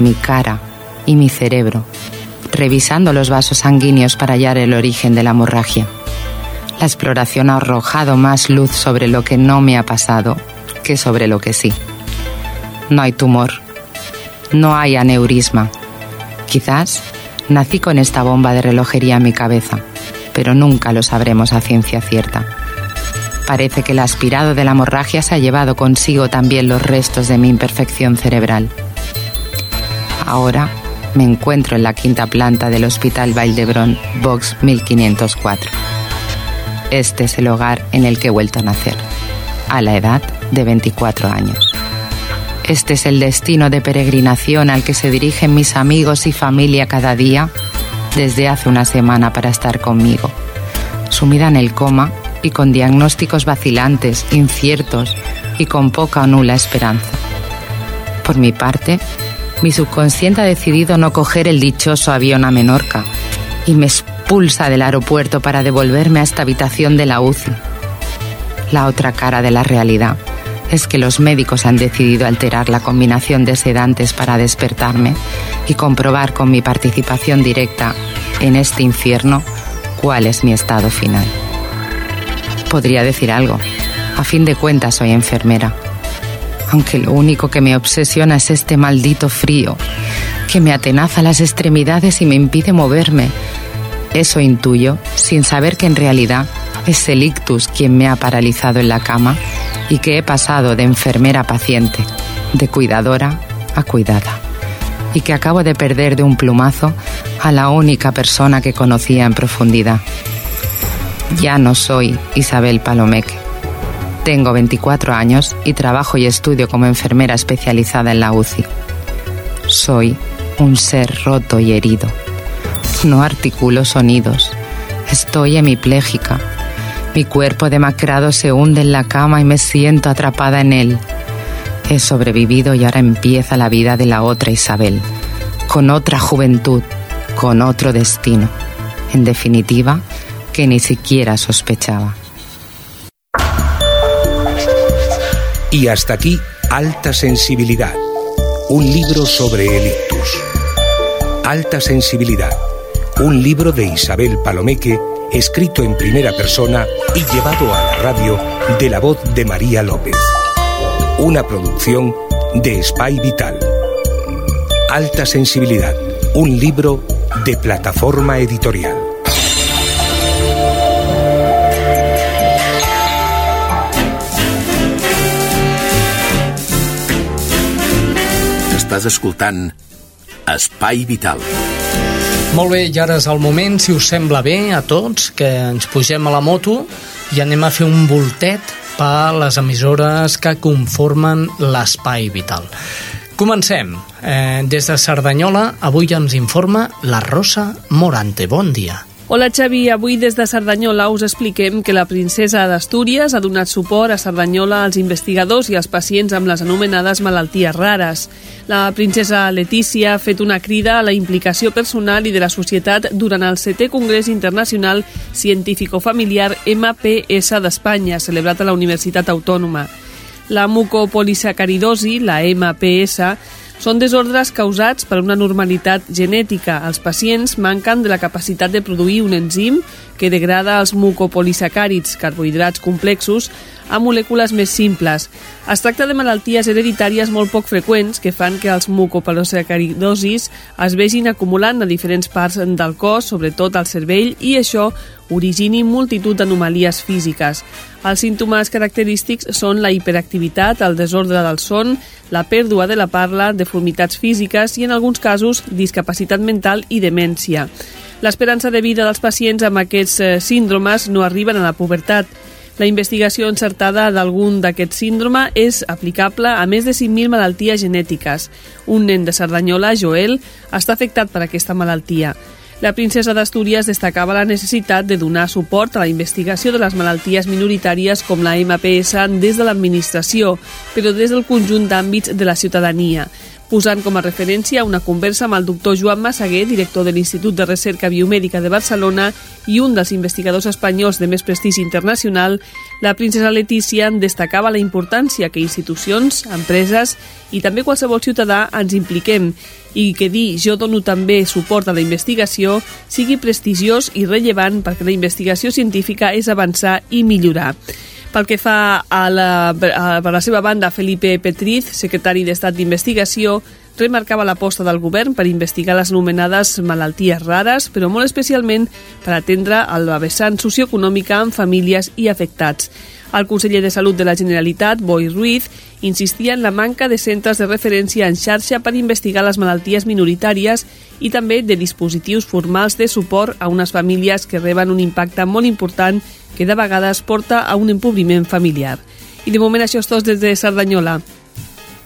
mi cara y mi cerebro, revisando los vasos sanguíneos para hallar el origen de la hemorragia. La exploración ha arrojado más luz sobre lo que no me ha pasado que sobre lo que sí. No hay tumor, no hay aneurisma. Quizás Nací con esta bomba de relojería en mi cabeza, pero nunca lo sabremos a ciencia cierta. Parece que el aspirado de la hemorragia se ha llevado consigo también los restos de mi imperfección cerebral. Ahora me encuentro en la quinta planta del Hospital Valdebrón, Box 1504. Este es el hogar en el que he vuelto a nacer, a la edad de 24 años. Este es el destino de peregrinación al que se dirigen mis amigos y familia cada día desde hace una semana para estar conmigo. Sumida en el coma y con diagnósticos vacilantes, inciertos y con poca o nula esperanza. Por mi parte, mi subconsciente ha decidido no coger el dichoso avión a Menorca y me expulsa del aeropuerto para devolverme a esta habitación de la UCI. La otra cara de la realidad es que los médicos han decidido alterar la combinación de sedantes para despertarme y comprobar con mi participación directa en este infierno cuál es mi estado final. Podría decir algo. A fin de cuentas soy enfermera. Aunque lo único que me obsesiona es este maldito frío, que me atenaza las extremidades y me impide moverme. Eso intuyo, sin saber que en realidad es el ictus quien me ha paralizado en la cama y que he pasado de enfermera a paciente, de cuidadora a cuidada, y que acabo de perder de un plumazo a la única persona que conocía en profundidad. Ya no soy Isabel Palomeque. Tengo 24 años y trabajo y estudio como enfermera especializada en la UCI. Soy un ser roto y herido. No articulo sonidos. Estoy hemipléjica mi cuerpo demacrado se hunde en la cama y me siento atrapada en él. He sobrevivido y ahora empieza la vida de la otra Isabel, con otra juventud, con otro destino. En definitiva, que ni siquiera sospechaba. Y hasta aquí, Alta Sensibilidad, un libro sobre el ictus. Alta Sensibilidad, un libro de Isabel Palomeque escrito en primera persona y llevado a la radio de la voz de María López. Una producción de Spy Vital. Alta Sensibilidad, un libro de plataforma editorial. Estàs escoltant Espai Vital. Molt bé, i ara és el moment, si us sembla bé a tots, que ens pugem a la moto i anem a fer un voltet per les emissores que conformen l'espai vital. Comencem. Eh, des de Cerdanyola, avui ens informa la Rosa Morante. Bon dia. Hola Xavi, avui des de Cerdanyola us expliquem que la princesa d'Astúries ha donat suport a Cerdanyola als investigadors i als pacients amb les anomenades malalties rares. La princesa Letícia ha fet una crida a la implicació personal i de la societat durant el setè Congrés Internacional Científico-Familiar MPS d'Espanya, celebrat a la Universitat Autònoma. La mucopolisacaridosi, la MPS, són desordres causats per una normalitat genètica. Els pacients manquen de la capacitat de produir un enzim que degrada els mucopolisacàrids, carbohidrats complexos, a molècules més simples. Es tracta de malalties hereditàries molt poc freqüents que fan que els mucopolisacaridosis es vegin acumulant a diferents parts del cos, sobretot al cervell, i això origini multitud d'anomalies físiques. Els símptomes característics són la hiperactivitat, el desordre del son, la pèrdua de la parla, deformitats físiques i, en alguns casos, discapacitat mental i demència. L'esperança de vida dels pacients amb aquests eh, síndromes no arriben a la pubertat. La investigació encertada d'algun d'aquest síndrome és aplicable a més de 5.000 malalties genètiques. Un nen de Cerdanyola, Joel, està afectat per aquesta malaltia. La princesa d'Astúries destacava la necessitat de donar suport a la investigació de les malalties minoritàries com la MPS des de l'administració, però des del conjunt d'àmbits de la ciutadania posant com a referència una conversa amb el doctor Joan Massaguer, director de l'Institut de Recerca Biomèdica de Barcelona i un dels investigadors espanyols de més prestigi internacional, la princesa Letícia destacava la importància que institucions, empreses i també qualsevol ciutadà ens impliquem i que dir jo dono també suport a la investigació sigui prestigiós i rellevant perquè la investigació científica és avançar i millorar. Pel que fa a la, a, per la seva banda, Felipe Petriz, secretari d'Estat d'Investigació, remarcava l'aposta del govern per investigar les anomenades malalties rares, però molt especialment per atendre el vessant socioeconòmica en famílies i afectats. El conseller de Salut de la Generalitat, Boi Ruiz, insistia en la manca de centres de referència en xarxa per investigar les malalties minoritàries i també de dispositius formals de suport a unes famílies que reben un impacte molt important que de vegades porta a un empobriment familiar. I de moment això és tot des de Cerdanyola.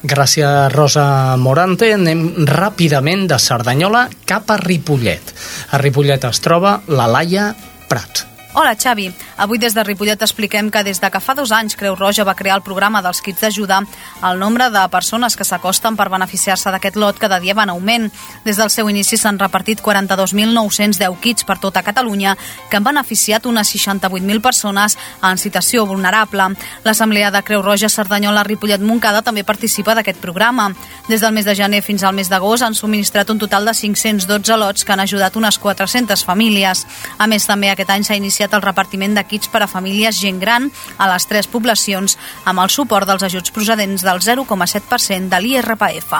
Gràcies, Rosa Morante. Anem ràpidament de Cerdanyola cap a Ripollet. A Ripollet es troba la Laia Prat. Hola, Xavi. Avui des de Ripollet expliquem que des de que fa dos anys Creu Roja va crear el programa dels kits d'ajuda, el nombre de persones que s'acosten per beneficiar-se d'aquest lot cada dia va en augment. Des del seu inici s'han repartit 42.910 kits per tota Catalunya que han beneficiat unes 68.000 persones en situació vulnerable. L'Assemblea de Creu Roja Cerdanyola Ripollet Moncada també participa d'aquest programa. Des del mes de gener fins al mes d'agost han subministrat un total de 512 lots que han ajudat unes 400 famílies. A més, també aquest any s'ha iniciat el repartiment de kits per a famílies gent gran a les tres poblacions amb el suport dels ajuts procedents del 0,7% de l'IRPF.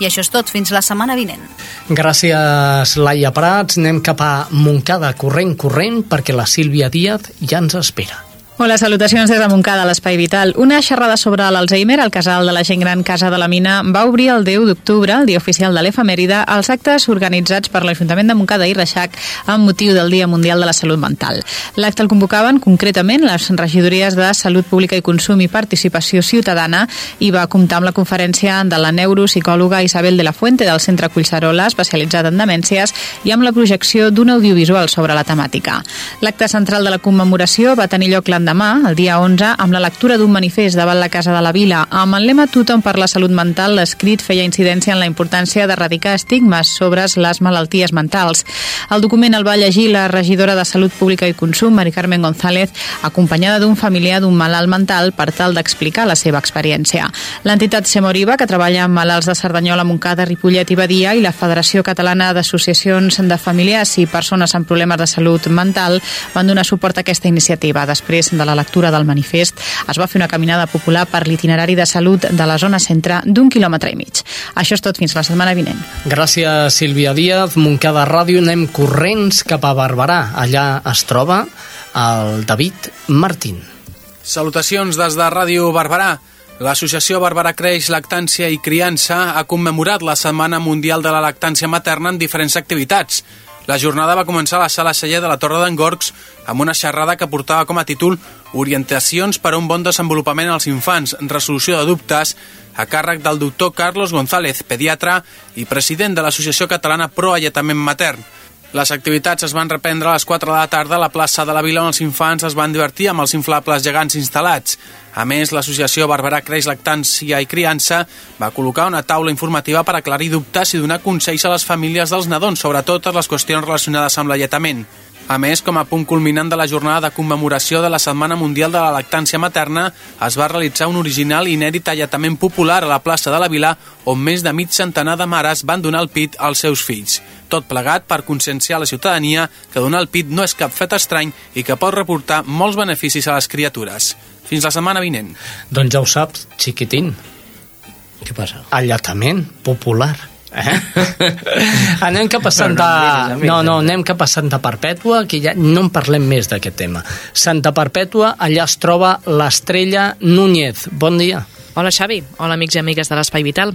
I això és tot, fins la setmana vinent. Gràcies, Laia Prats. Anem cap a Montcada, corrent, corrent, perquè la Sílvia Díaz ja ens espera. Hola, salutacions des de Montcada, l'Espai Vital. Una xerrada sobre l'Alzheimer, el casal de la gent gran Casa de la Mina, va obrir el 10 d'octubre, el dia oficial de l'efemèride, els actes organitzats per l'Ajuntament de Montcada i Reixac amb motiu del Dia Mundial de la Salut Mental. L'acte el convocaven concretament les regidories de Salut Pública i Consum i Participació Ciutadana i va comptar amb la conferència de la neuropsicòloga Isabel de la Fuente del Centre Collserola, especialitzat en demències, i amb la projecció d'un audiovisual sobre la temàtica. L'acte central de la commemoració va tenir lloc l'endemà demà, el dia 11, amb la lectura d'un manifest davant la Casa de la Vila. Amb el lema Tothom per la salut mental, l'escrit feia incidència en la importància d'erradicar estigmes sobre les malalties mentals. El document el va llegir la regidora de Salut Pública i Consum, Mari Carmen González, acompanyada d'un familiar d'un malalt mental per tal d'explicar la seva experiència. L'entitat Semoriva, que treballa amb malalts de Cerdanyola, Montcada, Ripollet i Badia, i la Federació Catalana d'Associacions de Familiars i Persones amb Problemes de Salut Mental van donar suport a aquesta iniciativa. Després de la lectura del manifest es va fer una caminada popular per l'itinerari de salut de la zona centre d'un quilòmetre i mig. Això és tot fins la setmana vinent. Gràcies, Sílvia Díaz. Montcada Ràdio, anem corrents cap a Barberà. Allà es troba el David Martín. Salutacions des de Ràdio Barberà. L'associació Barberà Creix Lactància i Criança ha commemorat la Setmana Mundial de la Lactància Materna en diferents activitats. La jornada va començar a la sala celler de la Torre d'en Gorgs amb una xerrada que portava com a títol Orientacions per a un bon desenvolupament als infants, resolució de dubtes, a càrrec del doctor Carlos González, pediatre i president de l'Associació Catalana Pro Alletament Matern. Les activitats es van reprendre a les 4 de la tarda a la plaça de la Vila on els infants es van divertir amb els inflables gegants instal·lats. A més, l'associació Barberà Creix Lactància i Criança va col·locar una taula informativa per aclarir dubtes i donar consells a les famílies dels nadons sobre totes les qüestions relacionades amb l'alletament. A més, com a punt culminant de la jornada de commemoració de la Setmana Mundial de la Lactància Materna, es va realitzar un original i inèdit alletament popular a la plaça de la Vila, on més de mig centenar de mares van donar el pit als seus fills. Tot plegat per conscienciar la ciutadania que donar el pit no és cap fet estrany i que pot reportar molts beneficis a les criatures. Fins la setmana vinent. Doncs ja ho saps, xiquitín. Què passa? Alletament popular. Eh? anem cap a Santa... No, no, anem cap a Santa Perpètua, que ja no en parlem més d'aquest tema. Santa Perpètua, allà es troba l'estrella Núñez. Bon dia. Hola Xavi, hola amics i amigues de l'Espai Vital.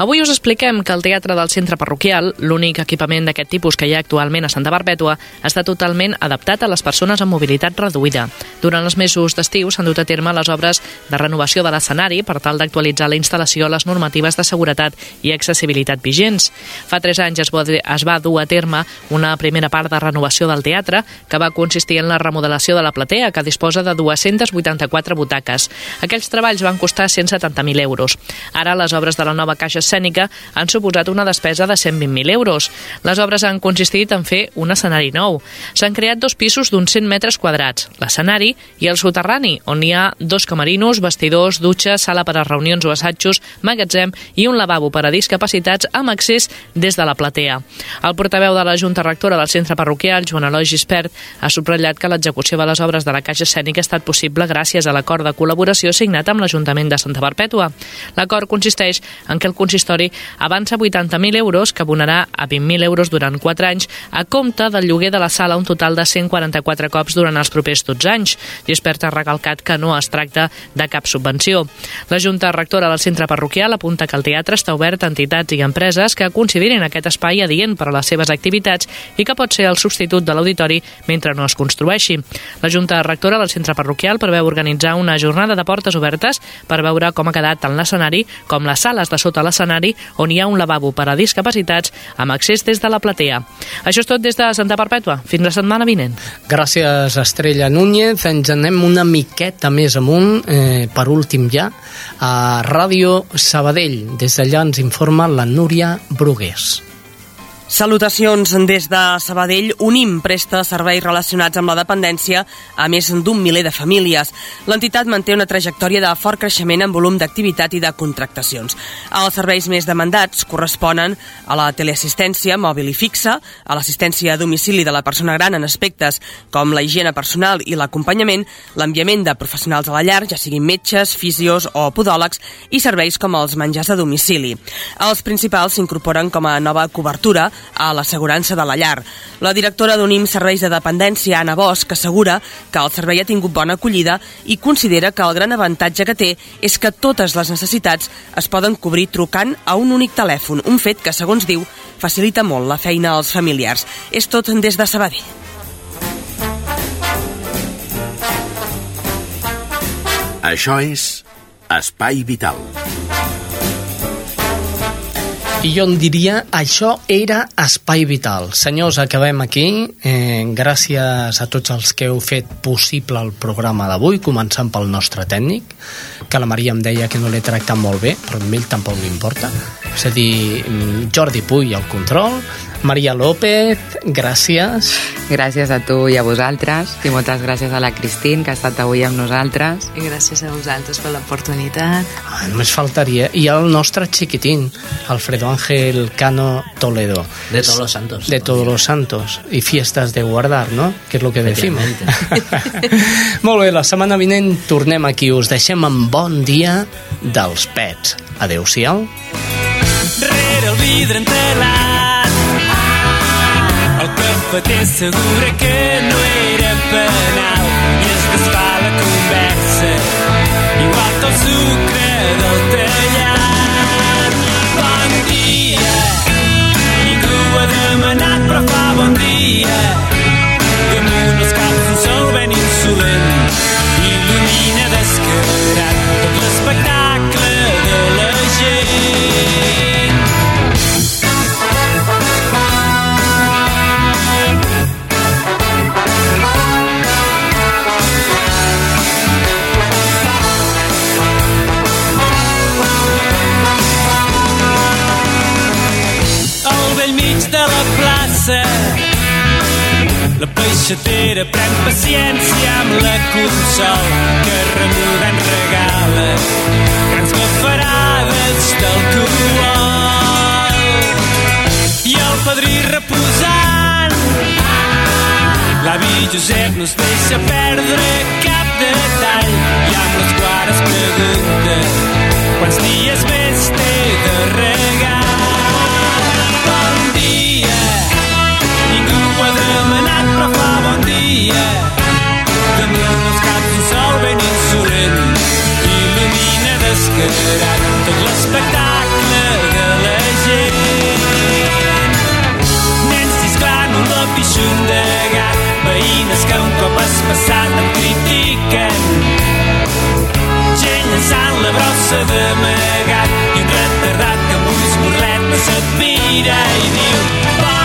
Avui us expliquem que el Teatre del Centre Parroquial, l'únic equipament d'aquest tipus que hi ha actualment a Santa Barbètua, està totalment adaptat a les persones amb mobilitat reduïda. Durant els mesos d'estiu s'han dut a terme les obres de renovació de l'escenari per tal d'actualitzar la instal·lació a les normatives de seguretat i accessibilitat vigents. Fa tres anys es va, dur a terme una primera part de renovació del teatre que va consistir en la remodelació de la platea, que disposa de 284 butaques. Aquells treballs van costar 170 170.000 euros. Ara les obres de la nova caixa escènica han suposat una despesa de 120.000 euros. Les obres han consistit en fer un escenari nou. S'han creat dos pisos d'uns 100 metres quadrats, l'escenari i el soterrani, on hi ha dos camerinos, vestidors, dutxes, sala per a reunions o assajos, magatzem i un lavabo per a discapacitats amb accés des de la platea. El portaveu de la Junta Rectora del Centre Parroquial, Joan Eloi Gispert, ha subratllat que l'execució de les obres de la Caixa Escènica ha estat possible gràcies a l'acord de col·laboració signat amb l'Ajuntament de Santa Bàrbara perpètua. L'acord consisteix en que el consistori avança 80.000 euros que abonarà a 20.000 euros durant 4 anys a compte del lloguer de la sala un total de 144 cops durant els propers 12 anys. Gispert ha recalcat que no es tracta de cap subvenció. La Junta Rectora del Centre Parroquial apunta que el teatre està obert a entitats i empreses que considerin aquest espai adient per a les seves activitats i que pot ser el substitut de l'auditori mentre no es construeixi. La Junta Rectora del Centre Parroquial preveu organitzar una jornada de portes obertes per veure com ha quedat tant l'escenari com les sales de sota l'escenari on hi ha un lavabo per a discapacitats amb accés des de la platea. Això és tot des de Santa Perpètua. Fins la setmana vinent. Gràcies, Estrella Núñez. Ens anem una miqueta més amunt, eh, per últim ja, a Ràdio Sabadell. Des d'allà ens informa la Núria Brugués. Salutacions des de Sabadell. Unim presta serveis relacionats amb la dependència a més d'un miler de famílies. L'entitat manté una trajectòria de fort creixement en volum d'activitat i de contractacions. Els serveis més demandats corresponen a la teleassistència mòbil i fixa, a l'assistència a domicili de la persona gran en aspectes com la higiene personal i l'acompanyament, l'enviament de professionals a la llar, ja siguin metges, fisios o podòlegs, i serveis com els menjars a domicili. Els principals s'incorporen com a nova cobertura a l'assegurança de la llar. La directora d'Unim Serveis de Dependència, Anna Bosch, assegura que el servei ha tingut bona acollida i considera que el gran avantatge que té és que totes les necessitats es poden cobrir trucant a un únic telèfon, un fet que, segons diu, facilita molt la feina als familiars. És tot des de Sabadell. Això és Espai Vital. I jo en diria, això era espai vital. Senyors, acabem aquí. Eh, gràcies a tots els que heu fet possible el programa d'avui, començant pel nostre tècnic, que la Maria em deia que no l'he tractat molt bé, però a ell tampoc li importa. És a dir, mm, Jordi Puy al control, Maria López, gràcies. Gràcies a tu i a vosaltres, i moltes gràcies a la Cristín, que ha estat avui amb nosaltres. I gràcies a vosaltres per l'oportunitat. Ah, només faltaria. I el nostre xiquitín, Alfredo Ángel Cano Toledo. De todos los santos. De todos los santos. I fiestas de guardar, ¿no? Que és lo que decimos. Molt bé, la setmana vinent tornem aquí. Us deixem amb bon dia dels pets. Adéu-siau. Rere el vidre entelat el cafeter assegura que no era penal i es desfà la conversa igual que el sucre del tallat bon dia ningú ha demanat però fa bon dia damunt els caps un sol ben insolent il·lumina descarat peixatera pren paciència amb la consol que remugant regala grans gafarades d'alcohol i el padrí reposant l'avi Josep no es deixa perdre cap detall i amb les quares pregunta quants dies més té de regal il·lumina descarat tot l'espectacle de la gent. Nens xisclant un lapixun de gat veïnes que un cop has passat critiquen. Gent llançant la brossa d'amagat i un retardat que amb ulls burlet no se't mira i diu